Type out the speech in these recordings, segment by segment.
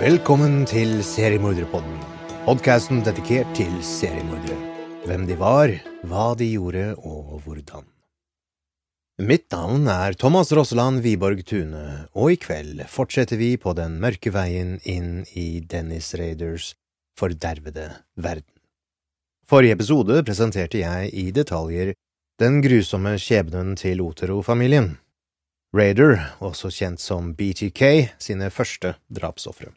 Velkommen til Seriemorderpodden. Podkasten dedikert til seriemordere. Hvem de var, hva de gjorde og hvordan. Mitt navn er Thomas Rosseland Wiborg Tune, og i kveld fortsetter vi på den mørke veien inn i Dennis Raiders fordervede verden. Forrige episode presenterte jeg i detaljer den grusomme skjebnen til Otero-familien. Raider, også kjent som BTK, sine første drapsofre.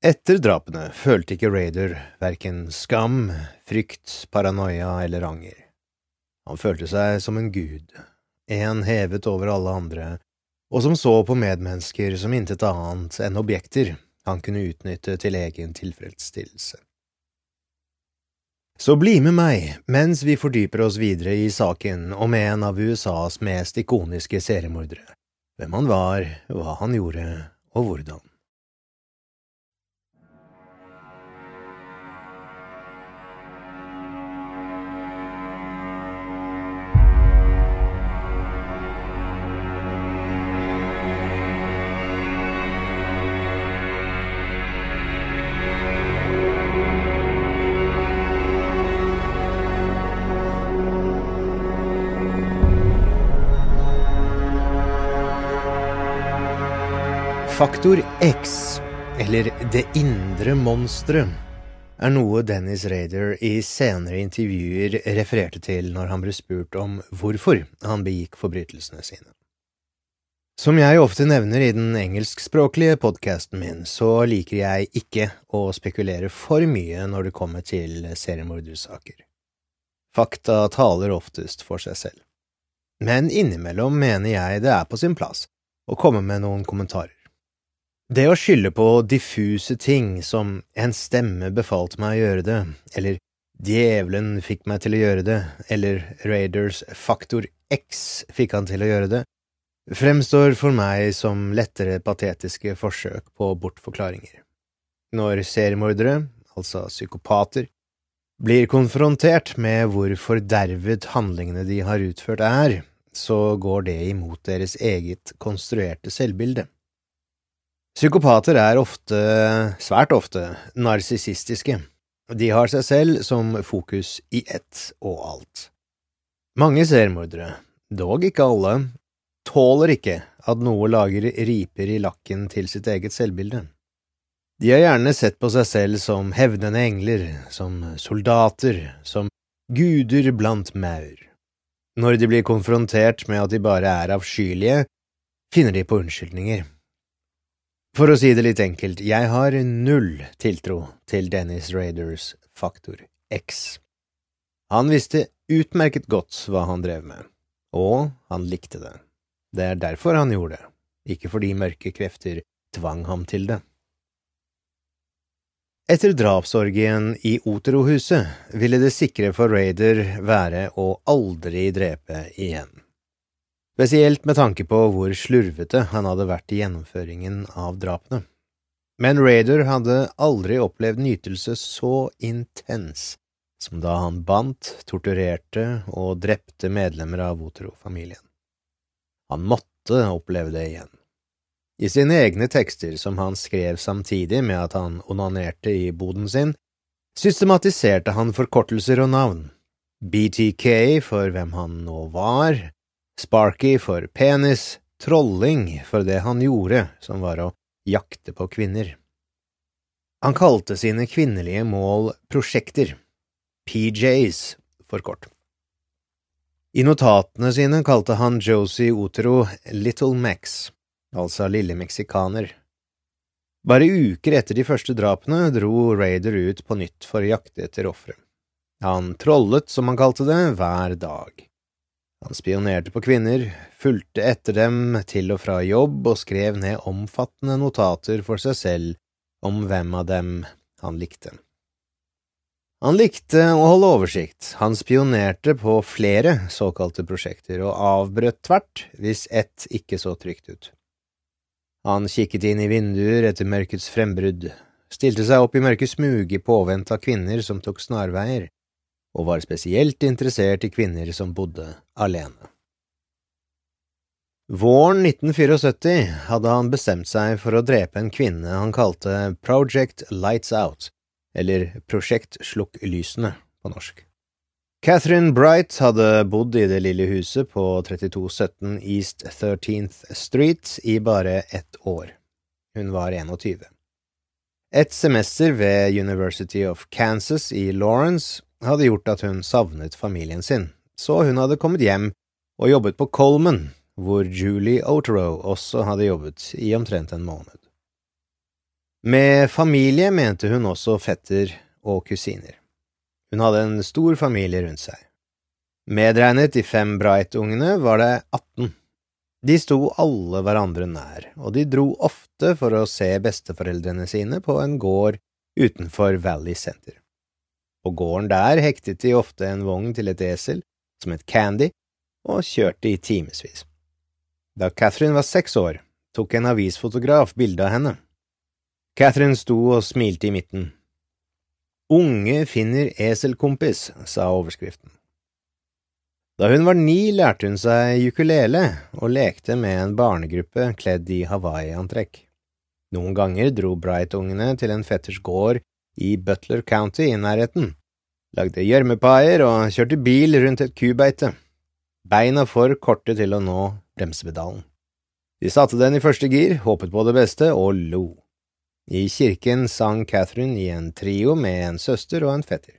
Etter drapene følte ikke Raider verken skam, frykt, paranoia eller anger. Han følte seg som en gud, en hevet over alle andre, og som så på medmennesker som intet annet enn objekter han kunne utnytte til egen tilfredsstillelse. Så bli med meg mens vi fordyper oss videre i saken om en av USAs mest ikoniske seriemordere, hvem han var, hva han gjorde og hvordan. Faktor X, eller Det indre monsteret, er noe Dennis Raider i senere intervjuer refererte til når han ble spurt om hvorfor han begikk forbrytelsene sine. Som jeg ofte nevner i den engelskspråklige podkasten min, så liker jeg ikke å spekulere for mye når det kommer til seriemordersaker. Fakta taler oftest for seg selv. Men innimellom mener jeg det er på sin plass å komme med noen kommentarer. Det å skylde på diffuse ting som en stemme befalte meg å gjøre det, eller djevelen fikk meg til å gjøre det, eller Raiders faktor X fikk han til å gjøre det, fremstår for meg som lettere patetiske forsøk på bortforklaringer. Når seriemordere, altså psykopater, blir konfrontert med hvor fordervet handlingene de har utført er, så går det imot deres eget konstruerte selvbilde. Psykopater er ofte, svært ofte, narsissistiske. De har seg selv som fokus i ett og alt. Mange selvmordere, dog ikke alle, tåler ikke at noe lager riper i lakken til sitt eget selvbilde. De har gjerne sett på seg selv som hevnende engler, som soldater, som guder blant maur. Når de blir konfrontert med at de bare er avskyelige, finner de på unnskyldninger. For å si det litt enkelt, jeg har null tiltro til Dennis Raiders faktor X. Han visste utmerket godt hva han drev med, og han likte det. Det er derfor han gjorde det, ikke fordi mørke krefter tvang ham til det. Etter drapsorgien i Otero-huset ville det sikre for Raider være å aldri drepe igjen spesielt med tanke på hvor slurvete han hadde vært i gjennomføringen av drapene. Men Raider hadde aldri opplevd nytelse så intens som da han bandt, torturerte og drepte medlemmer av Otero-familien. Han måtte oppleve det igjen. I sine egne tekster, som han skrev samtidig med at han onanerte i boden sin, systematiserte han forkortelser og navn. BTK for hvem han nå var, Sparky for penis, trolling for det han gjorde, som var å jakte på kvinner. Han kalte sine kvinnelige mål prosjekter, PJs for kort. I notatene sine kalte han Josie Otero Little Mex, altså lille meksikaner. Bare uker etter de første drapene dro Raider ut på nytt for å jakte etter ofre. Han trollet, som han kalte det, hver dag. Han spionerte på kvinner, fulgte etter dem til og fra jobb og skrev ned omfattende notater for seg selv om hvem av dem han likte. Han likte å holde oversikt, han spionerte på flere såkalte prosjekter og avbrøt tvert hvis ett ikke så trygt ut. Han kikket inn i vinduer etter mørkets frembrudd, stilte seg opp i mørke smug i påvente av kvinner som tok snarveier, og var spesielt interessert i kvinner som bodde alene. Våren 1974 hadde han bestemt seg for å drepe en kvinne han kalte Project Lights Out, eller Prosjekt Slukk lysene på norsk. Catherine Bright hadde bodd i det lille huset på 3217 East 13th Street i bare ett år. Hun var 21. Et semester ved University of Kansas i Lawrence hadde gjort at hun savnet familien sin, så hun hadde kommet hjem og jobbet på Coleman, hvor Julie Otero også hadde jobbet i omtrent en måned. Med familie mente hun også fetter og kusiner. Hun hadde en stor familie rundt seg. Medregnet de fem Bright-ungene var det 18. De sto alle hverandre nær, og de dro ofte for å se besteforeldrene sine på en gård utenfor Valley Center. På gården der hektet de ofte en vogn til et esel, som het Candy, og kjørte i timevis. Da Catherine var seks år, tok en avisfotograf bilde av henne. Catherine sto og smilte i midten. Unge finner eselkompis, sa overskriften. Da hun var ni, lærte hun seg ukulele og lekte med en barnegruppe kledd i Hawaii-antrekk. Noen ganger dro Bright-ungene til en fetters gård i Butler County i nærheten, lagde gjørmepaier og kjørte bil rundt et kubeite, beina for korte til å nå bremsepedalen. De satte den i første gir, håpet på det beste og lo. I kirken sang Catherine i en trio med en søster og en fetter.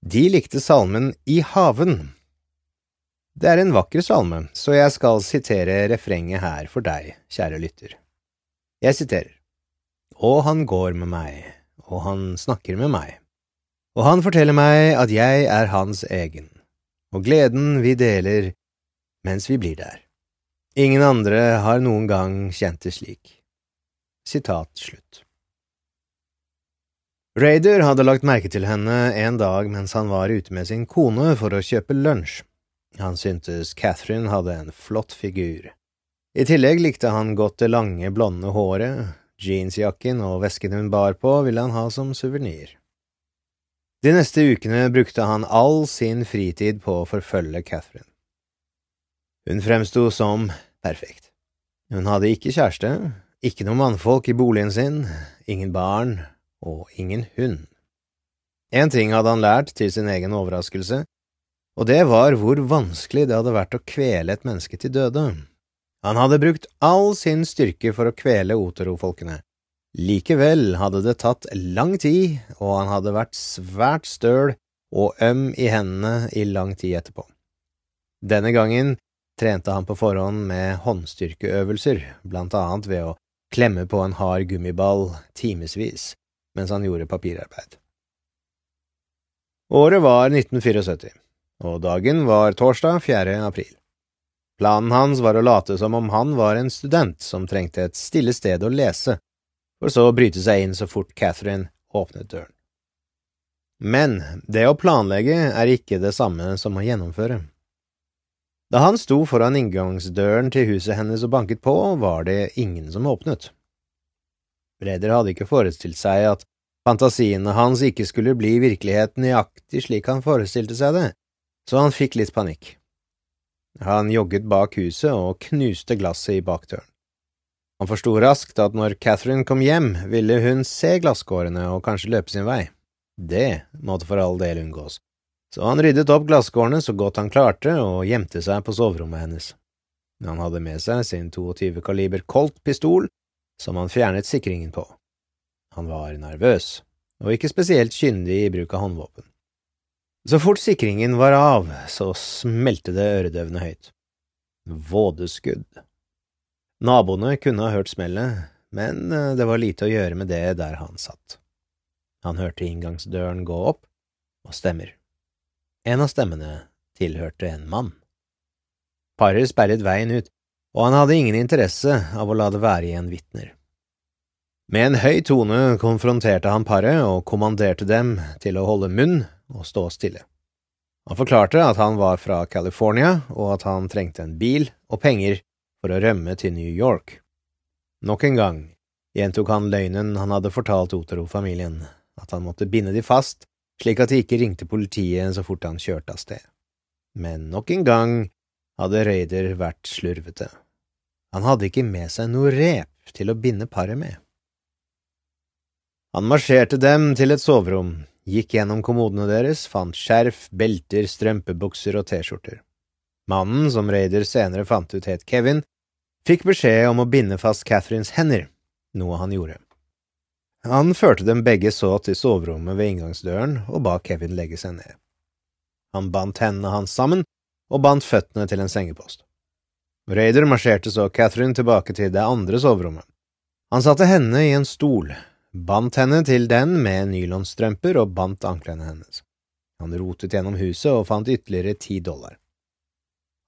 De likte salmen I haven. Det er en vakker salme, så jeg skal sitere refrenget her for deg, kjære lytter. Jeg siterer. Og han går med meg, og han snakker med meg, og han forteller meg at jeg er hans egen, og gleden vi deler mens vi blir der. Ingen andre har noen gang kjent det slik. Sitat slutt. Raider hadde lagt merke til henne en dag mens han var ute med sin kone for å kjøpe lunsj. Han syntes Catherine hadde en flott figur. I tillegg likte han godt det lange, blonde håret, Jeansjakken og vesken hun bar på, ville han ha som suvenir. De neste ukene brukte han all sin fritid på å forfølge Catherine. Hun fremsto som perfekt. Hun hadde ikke kjæreste, ikke noe mannfolk i boligen sin, ingen barn og ingen hund. En ting hadde han lært til sin egen overraskelse, og det var hvor vanskelig det hadde vært å kvele et menneske til døde. Han hadde brukt all sin styrke for å kvele Otero-folkene. Likevel hadde det tatt lang tid, og han hadde vært svært støl og øm i hendene i lang tid etterpå. Denne gangen trente han på forhånd med håndstyrkeøvelser, blant annet ved å klemme på en hard gummiball timevis mens han gjorde papirarbeid. Året var 1974, og dagen var torsdag 4. april. Planen hans var å late som om han var en student som trengte et stille sted å lese, for så å bryte seg inn så fort Catherine åpnet døren. Men det å planlegge er ikke det samme som å gjennomføre. Da han sto foran inngangsdøren til huset hennes og banket på, var det ingen som åpnet. Breder hadde ikke forestilt seg at fantasiene hans ikke skulle bli virkelighet nøyaktig slik han forestilte seg det, så han fikk litt panikk. Han jogget bak huset og knuste glasset i bakdøren. Han forsto raskt at når Catherine kom hjem, ville hun se glasskårene og kanskje løpe sin vei. Det måtte for all del unngås, så han ryddet opp glasskårene så godt han klarte og gjemte seg på soverommet hennes. Han hadde med seg sin 22 kaliber Colt-pistol, som han fjernet sikringen på. Han var nervøs, og ikke spesielt kyndig i bruk av håndvåpen. Så fort sikringen var av, så smelte det øredøvende høyt. Vådeskudd. Naboene kunne ha hørt smellet, men eh, det var lite å gjøre med det der han satt. Han hørte inngangsdøren gå opp, og stemmer. En av stemmene tilhørte en mann. Paret sperret veien ut, og han hadde ingen interesse av å la det være igjen vitner. Med en høy tone konfronterte han paret og kommanderte dem til å holde munn og stå stille. Han forklarte at han var fra California, og at han trengte en bil og penger for å rømme til New York. Nok en gang gjentok han løgnen han hadde fortalt Otero-familien, at han måtte binde de fast slik at de ikke ringte politiet så fort han kjørte av sted. Men nok en gang hadde Raider vært slurvete. Han hadde ikke med seg noe rep til å binde paret med. Han marsjerte dem til et soverom, gikk gjennom kommodene deres, fant skjerf, belter, strømpebukser og T-skjorter. Mannen, som Raider senere fant ut het Kevin, fikk beskjed om å binde fast Catherines hender, noe han gjorde. Han førte dem begge så til soverommet ved inngangsdøren og ba Kevin legge seg ned. Han bandt hendene hans sammen og bandt føttene til en sengepost. Raider marsjerte så Catherine tilbake til det andre soverommet. Han satte henne i en stol, bandt henne til den med nylonstrømper og bandt anklene hennes. Han rotet gjennom huset og fant ytterligere ti dollar.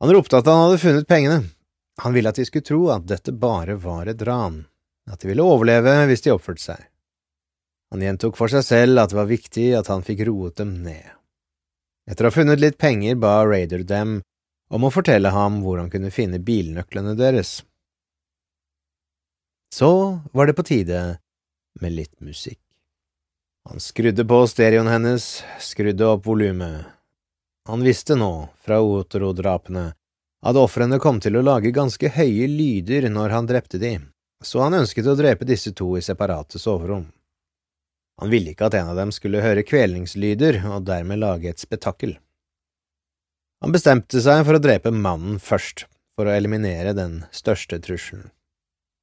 Han ropte at han hadde funnet pengene. Han ville at de skulle tro at dette bare var et ran, at de ville overleve hvis de oppførte seg. Han gjentok for seg selv at det var viktig at han fikk roet dem ned. Etter å ha funnet litt penger ba Raider dem om å fortelle ham hvor han kunne finne bilnøklene deres. Så var det på tide med litt musikk. Han skrudde på stereoen hennes, skrudde opp volumet. Han visste nå, fra Otero-drapene, at ofrene kom til å lage ganske høye lyder når han drepte de, så han ønsket å drepe disse to i separate soverom. Han ville ikke at en av dem skulle høre kvelingslyder og dermed lage et spetakkel. Han bestemte seg for å drepe mannen først, for å eliminere den største trusselen.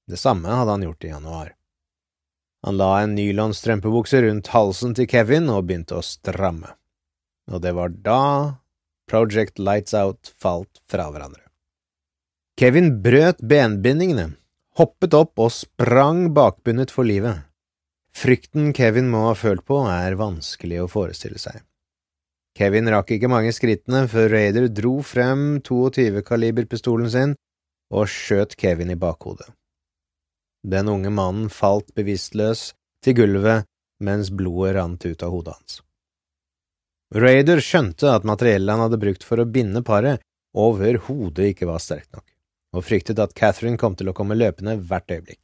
Det samme hadde han gjort i januar. Han la en nylonstrømpebukse rundt halsen til Kevin og begynte å stramme. Og det var da Project Lights Out falt fra hverandre. Kevin brøt benbindingene, hoppet opp og sprang bakbundet for livet. Frykten Kevin må ha følt på, er vanskelig å forestille seg. Kevin rakk ikke mange skrittene før Raider dro frem 22-kaliberpistolen sin og skjøt Kevin i bakhodet. Den unge mannen falt bevisstløs til gulvet mens blodet rant ut av hodet hans. Raider skjønte at materiellet han hadde brukt for å binde paret, overhodet ikke var sterkt nok, og fryktet at Catherine kom til å komme løpende hvert øyeblikk.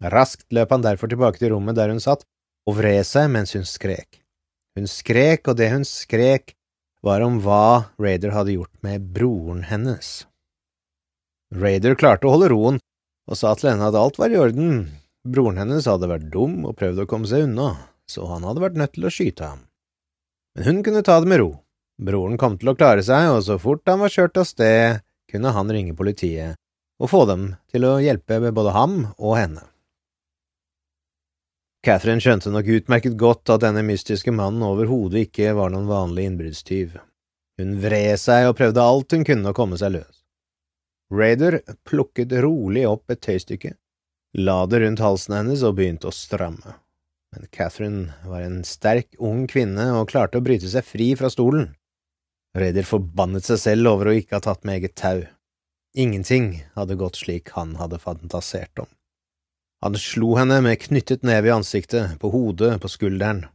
Raskt løp han derfor tilbake til rommet der hun satt, og vred seg mens hun skrek. Hun skrek, og det hun skrek, var om hva Raider hadde gjort med broren hennes. Raider klarte å holde roen og sa til henne at alt var i orden, broren hennes hadde vært dum og prøvd å komme seg unna, så han hadde vært nødt til å skyte ham. Men hun kunne ta det med ro, broren kom til å klare seg, og så fort han var kjørt av sted, kunne han ringe politiet og få dem til å hjelpe med både ham og henne. Catherine skjønte nok utmerket godt at denne mystiske mannen overhodet ikke var noen vanlig innbruddstyv. Hun vred seg og prøvde alt hun kunne å komme seg løs. Raider plukket rolig opp et tøystykke, la det rundt halsen hennes og begynte å stramme. Men Catherine var en sterk, ung kvinne og klarte å bryte seg fri fra stolen. Raider forbannet seg selv over å ikke ha tatt med eget tau. Ingenting hadde gått slik han hadde fantasert om. Han slo henne med knyttet neve i ansiktet, på hodet, på skulderen.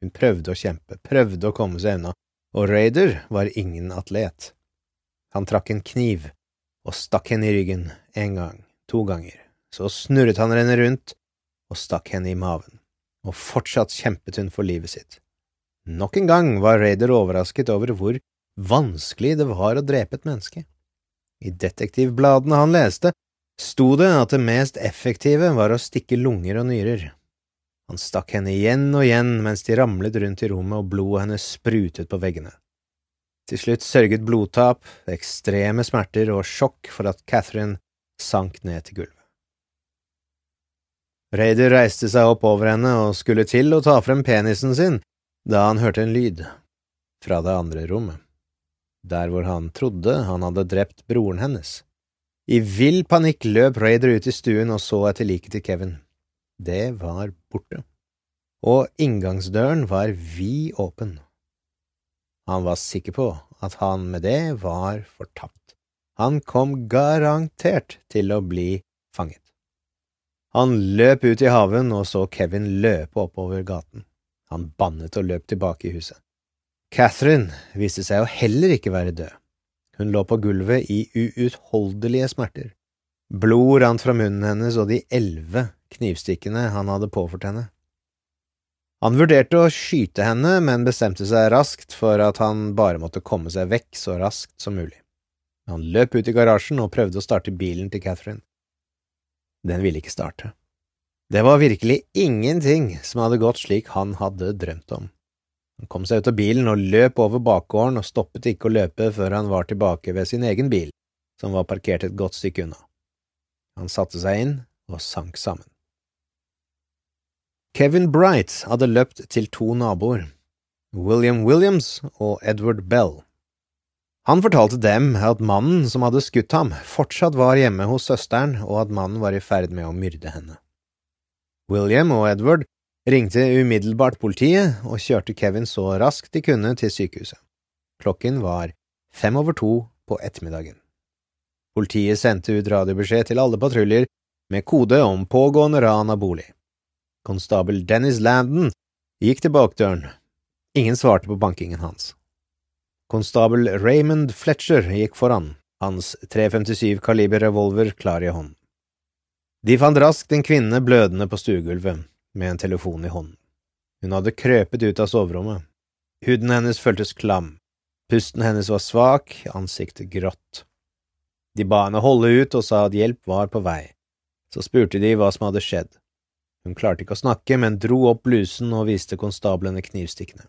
Hun prøvde å kjempe, prøvde å komme seg unna, og Raider var ingen atlet. Han trakk en kniv og stakk henne i ryggen en gang, to ganger, så snurret han henne rundt og stakk henne i maven, og fortsatt kjempet hun for livet sitt. Nok en gang var Raider overrasket over hvor vanskelig det var å drepe et menneske. I detektivbladene han leste, sto det at det mest effektive var å stikke lunger og nyrer. Han stakk henne igjen og igjen mens de ramlet rundt i rommet og blodet hennes sprutet på veggene. Til slutt sørget blodtap, ekstreme smerter og sjokk for at Catherine sank ned til gulvet. Raider reiste seg opp over henne og skulle til å ta frem penisen sin, da han hørte en lyd fra det andre rommet, der hvor han trodde han hadde drept broren hennes. I vill panikk løp Raider ut i stuen og så etter liket til Kevin. Det var borte, og inngangsdøren var vid åpen. Han var sikker på at han med det var fortapt. Han kom garantert til å bli fanget. Han løp ut i haven og så Kevin løpe oppover gaten. Han bannet og løp tilbake i huset. Catherine viste seg å heller ikke være død. Hun lå på gulvet i uutholdelige smerter. Blod rant fra munnen hennes og de elleve knivstikkene han hadde påført henne. Han vurderte å skyte henne, men bestemte seg raskt for at han bare måtte komme seg vekk så raskt som mulig. Han løp ut i garasjen og prøvde å starte bilen til Catherine. Den ville ikke starte. Det var virkelig ingenting som hadde gått slik han hadde drømt om. Han kom seg ut av bilen og løp over bakgården og stoppet ikke å løpe før han var tilbake ved sin egen bil, som var parkert et godt stykke unna. Han satte seg inn og sank sammen. Kevin Bright hadde løpt til to naboer, William Williams og Edward Bell. Han fortalte dem at mannen som hadde skutt ham, fortsatt var hjemme hos søsteren, og at mannen var i ferd med å myrde henne. William og Edward ringte umiddelbart politiet og kjørte Kevin så raskt de kunne til sykehuset. Klokken var fem over to på ettermiddagen. Politiet sendte ut radiobeskjed til alle patruljer med kode om pågående ran av bolig. Konstabel Dennis Landon gikk til bakdøren. Ingen svarte på bankingen hans. Konstabel Raymond Fletcher gikk foran, hans 357 kaliber revolver klar i hånden. De fant raskt en kvinne blødende på stuegulvet, med en telefon i hånden. Hun hadde krøpet ut av soverommet. Huden hennes føltes klam, pusten hennes var svak, ansiktet grått. De ba henne holde ut og sa at hjelp var på vei. Så spurte de hva som hadde skjedd. Hun klarte ikke å snakke, men dro opp blusen og viste konstablene knivstikkene.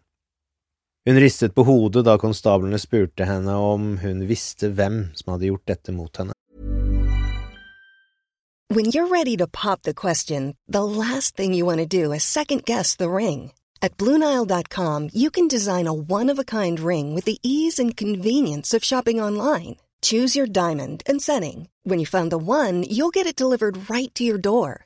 Hun ristet på hodet da konstablene spurte henne om hun visste hvem som hadde gjort dette mot henne. When you're ready to pop the question, the last thing you want to do is second-guess the ring. At BlueNile.com you can design a one-of-a-kind ring with the ease and convenience of shopping online. Choose your diamond and setting. When you find the one, you'll get it delivered right to your door.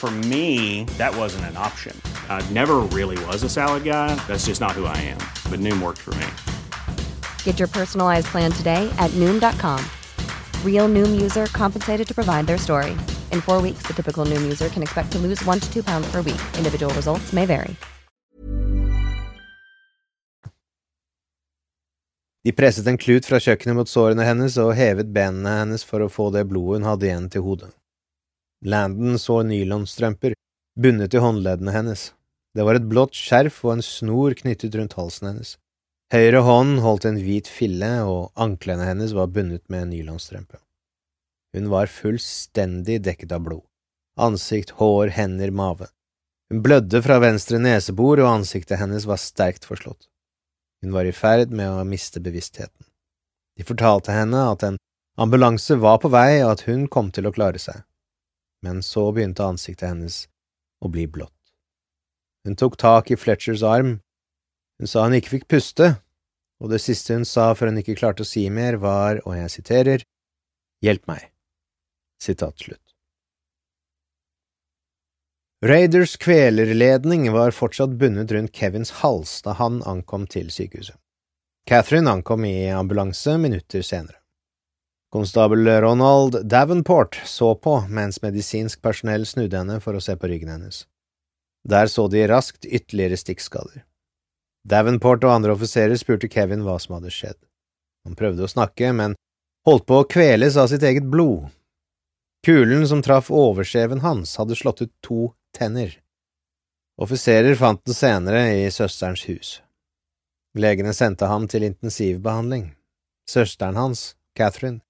For me, that wasn't an option. I never really was a salad guy. That's just not who I am. But Noom worked for me. Get your personalized plan today at Noom.com. Real Noom user compensated to provide their story. In four weeks, the typical Noom user can expect to lose one to two pounds per week. Individual results may vary. De presset en klut fra kjøkkenet mot sårene hennes og hevet benene hennes for å få det blodet hun hadde igjen til hodet. Landon så nylonstrømper bundet i håndleddene hennes. Det var et blått skjerf og en snor knyttet rundt halsen hennes. Høyre hånd holdt en hvit fille, og anklene hennes var bundet med en nylonstrømpe. Hun var fullstendig dekket av blod. Ansikt, hår, hender, mave. Hun blødde fra venstre nesebor, og ansiktet hennes var sterkt forslått. Hun var i ferd med å miste bevisstheten. De fortalte henne at en ambulanse var på vei, og at hun kom til å klare seg men så begynte ansiktet hennes å bli blått. Hun tok tak i Fletchers arm. Hun sa hun ikke fikk puste, og det siste hun sa før hun ikke klarte å si mer, var, og jeg siterer, Hjelp meg. Sitat slutt. Raiders kvelerledning var fortsatt bundet rundt Kevins hals da han ankom til sykehuset. Catherine ankom i ambulanse minutter senere. Konstabel Ronald Davenport så på mens medisinsk personell snudde henne for å se på ryggen hennes. Der så de raskt ytterligere stikkskader. Davenport og andre offiserer spurte Kevin hva som hadde skjedd. Han prøvde å snakke, men holdt på å kveles av sitt eget blod. Kulen som traff overskjeven hans, hadde slått ut to tenner. Offiserer fant den senere i søsterens hus. Legene sendte ham til intensivbehandling. Søsteren hans Catherine,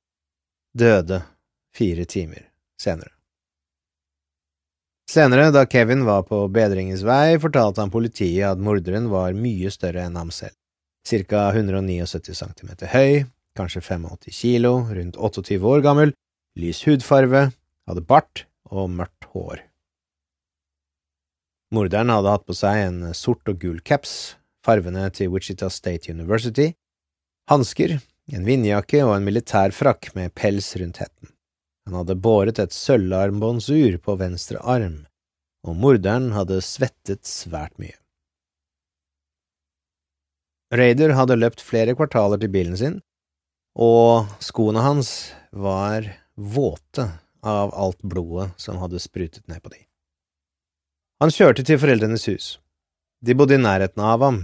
døde fire timer senere. Senere, da Kevin var på bedringens vei, fortalte han politiet at morderen var mye større enn ham selv, ca 179 cm høy, kanskje 85 kilo, rundt 28 år gammel, lys hudfarve, hadde bart og mørkt hår. Morderen hadde hatt på seg en sort og gul caps, farvene til Wichita State University, hansker, en vindjakke og en militær frakk med pels rundt hetten. Han hadde båret et sølvarmbåndsur på venstre arm, og morderen hadde svettet svært mye. Raider hadde løpt flere kvartaler til bilen sin, og skoene hans var våte av alt blodet som hadde sprutet ned på dem. Han kjørte til foreldrenes hus. De bodde i nærheten av ham.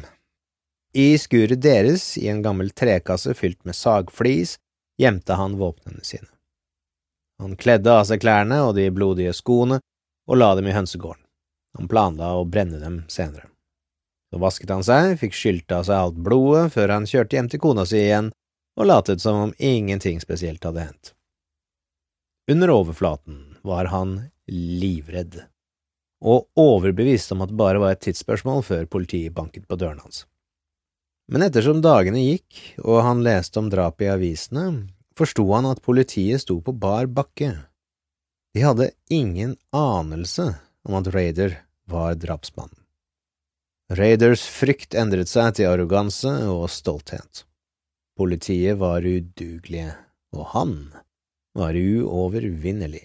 I skuret deres, i en gammel trekasse fylt med sagflis, gjemte han våpnene sine. Han kledde av seg klærne og de blodige skoene og la dem i hønsegården. Han planla å brenne dem senere. Så vasket han seg, fikk skylt av seg alt blodet før han kjørte hjem til kona si igjen og latet som om ingenting spesielt hadde hendt. Under overflaten var han livredd, og overbevist om at det bare var et tidsspørsmål før politiet banket på døren hans. Men ettersom dagene gikk og han leste om drapet i avisene, forsto han at politiet sto på bar bakke. De hadde ingen anelse om at Raider var drapsmannen. Raiders frykt endret seg til arroganse og stolthet. Politiet var udugelige, og han var uovervinnelig.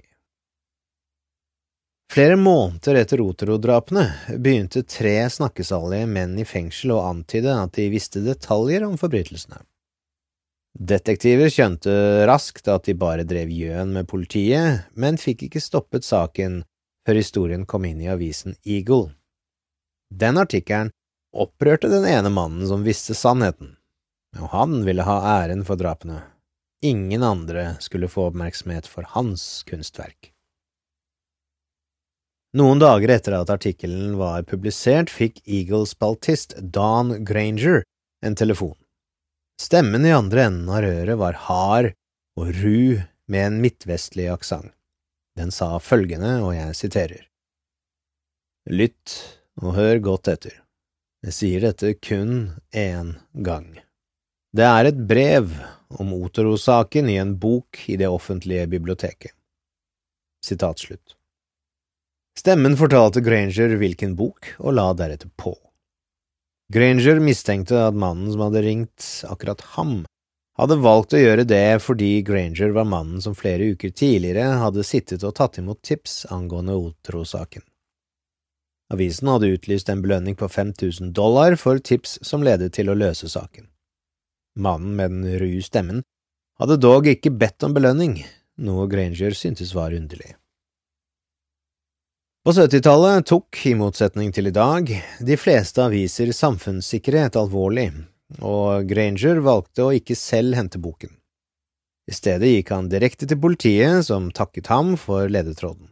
Flere måneder etter Rotero-drapene begynte tre snakkesalige menn i fengsel å antyde at de visste detaljer om forbrytelsene. Detektiver skjønte raskt at de bare drev gjøn med politiet, men fikk ikke stoppet saken før historien kom inn i avisen Eagle. Den artikkelen opprørte den ene mannen som visste sannheten, og han ville ha æren for drapene. Ingen andre skulle få oppmerksomhet for hans kunstverk. Noen dager etter at artikkelen var publisert, fikk Eagles spaltist Don Granger en telefon. Stemmen i andre enden av røret var hard og ru med en midtvestlig aksent. Den sa følgende, og jeg siterer. Lytt og hør godt etter. Jeg sier dette kun én gang. Det er et brev om Otero-saken i en bok i det offentlige biblioteket. Sitat slutt. Stemmen fortalte Granger hvilken bok, og la deretter på. Granger mistenkte at mannen som hadde ringt akkurat ham, hadde valgt å gjøre det fordi Granger var mannen som flere uker tidligere hadde sittet og tatt imot tips angående Otro-saken. Avisen hadde utlyst en belønning på 5000 dollar for tips som ledet til å løse saken. Mannen med den ru stemmen hadde dog ikke bedt om belønning, noe Granger syntes var underlig. På 70-tallet tok, i motsetning til i dag, de fleste aviser samfunnssikkerhet alvorlig, og Granger valgte å ikke selv hente boken. I stedet gikk han direkte til politiet, som takket ham for ledetråden.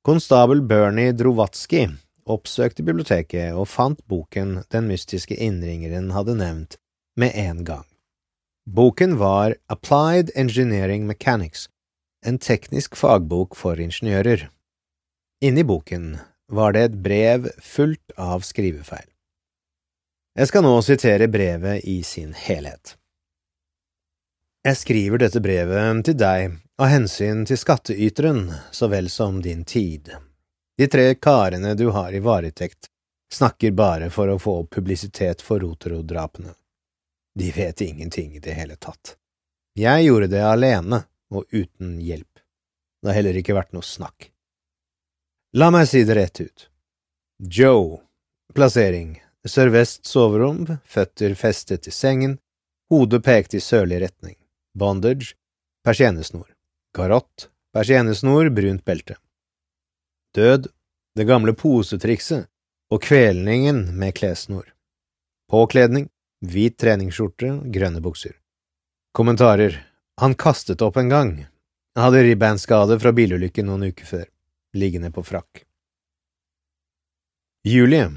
Konstabel Bernie Drovatski oppsøkte biblioteket og fant boken den mystiske innringeren hadde nevnt, med en gang. Boken var Applied Engineering Mechanics, en teknisk fagbok for ingeniører. Inni boken var det et brev fullt av skrivefeil. Jeg skal nå sitere brevet i sin helhet. Jeg skriver dette brevet til deg av hensyn til skattyteren så vel som din tid. De tre karene du har i varetekt, snakker bare for å få publisitet for Rotero-drapene. De vet ingenting i det hele tatt. Jeg gjorde det alene og uten hjelp. Det har heller ikke vært noe snakk. La meg si det rett ut. Joe. Plassering. Sørvest soverom, føtter festet i sengen, hodet pekt i sørlig retning. Bondage. Persiennesnor. Garott. Persiennesnor, brunt belte. Død. Det gamle posetrikset og kvelningen med klessnor. Påkledning. Hvit treningsskjorte, grønne bukser. Kommentarer. Han kastet opp en gang. Han hadde ribbandskade fra bilulykken noen uker før liggende på frakk. Julie,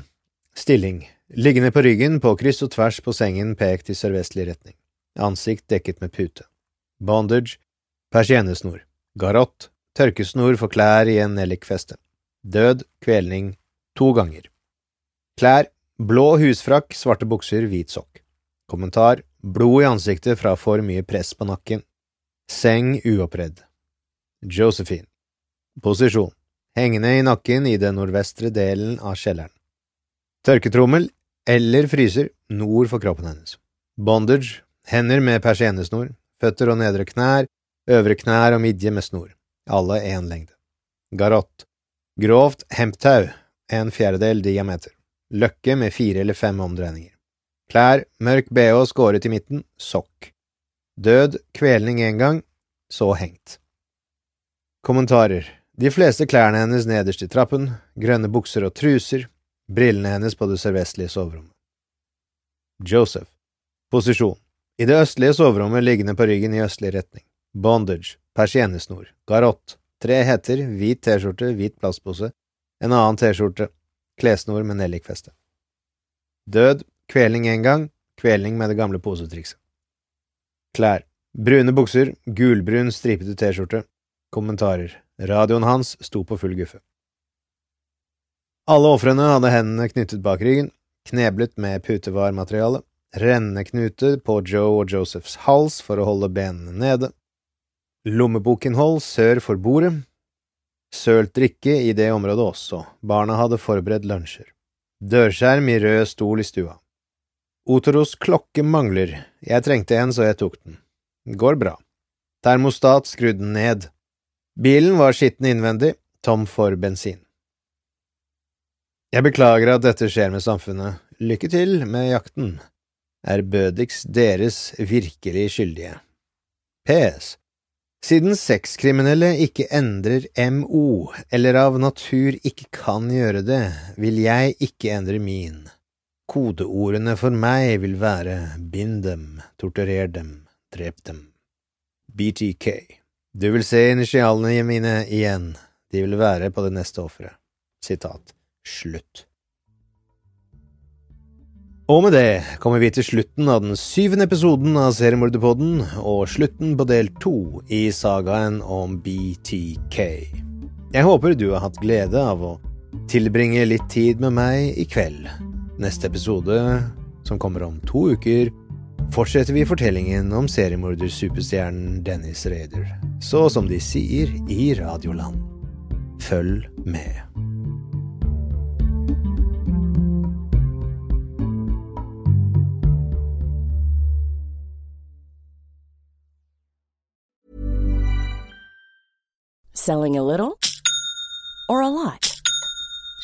stilling, liggende på ryggen på kryss og tvers på sengen pekt i sørvestlig retning, ansikt dekket med pute. Bondage, persiennesnor. Garott, tørkesnor for klær i en nellikfeste. Død, kvelning, to ganger. Klær, blå husfrakk, svarte bukser, hvit sokk. Kommentar, blod i ansiktet fra for mye press på nakken. Seng uoppredd. Josephine. Posisjon, hengende i nakken i den nordvestre delen av kjelleren. Tørketrommel eller fryser nord for kroppen hennes. Bondage, hender med persiennesnor, føtter og nedre knær, øvre knær og midje med snor, alle én lengde. Garott, grovt hemptau, en fjerdedel diameter, løkke med fire eller fem omdreininger. Klær, mørk bh skåret i midten, sokk. Død, kvelning en gang, så hengt. Kommentarer De fleste klærne hennes nederst i trappen, grønne bukser og truser, brillene hennes på det sørvestlige soverommet. Joseph Posisjon I det østlige soverommet liggende på ryggen i østlig retning. Bondage, persiennesnor, garott, tre hetter, hvit T-skjorte, hvit plastpose, en annen T-skjorte, klessnor med nellikfeste. Død, kvelning en gang, kvelning med det gamle posetrikset. Klær Brune bukser, gulbrun stripete T-skjorte. Kommentarer Radioen hans sto på full guffe. Alle ofrene hadde hendene knyttet bak ryggen, kneblet med putevarmateriale, renneknute på Joe og Josephs hals for å holde benene nede, lommebokinnhold sør for bordet, sølt drikke i det området også, barna hadde forberedt lunsjer, dørskjerm i rød stol i stua. Otoros klokke mangler, jeg trengte en så jeg tok den, går bra. Termostat skrudd ned. Bilen var skitten innvendig, tom for bensin. Jeg beklager at dette skjer med samfunnet, lykke til med jakten. Bødix deres virkelig skyldige? PS. Siden sexkriminelle ikke endrer MO, eller av natur ikke kan gjøre det, vil jeg ikke endre min. Kodeordene for meg vil være bind dem, torturer dem, drep dem. BTK. Du vil se initialene mine igjen, de vil være på det neste offeret. Sitat. Slutt. Og med det kommer vi til slutten av den syvende episoden av Seriemorderpodden, og slutten på del to i sagaen om BTK. Jeg håper du har hatt glede av å tilbringe litt tid med meg i kveld. Neste episode, som kommer om to uker, fortsetter vi fortellingen om seriemorder-superstjernen Dennis Raider, så som de sier i Radioland. Følg med. Selling a little or a lot?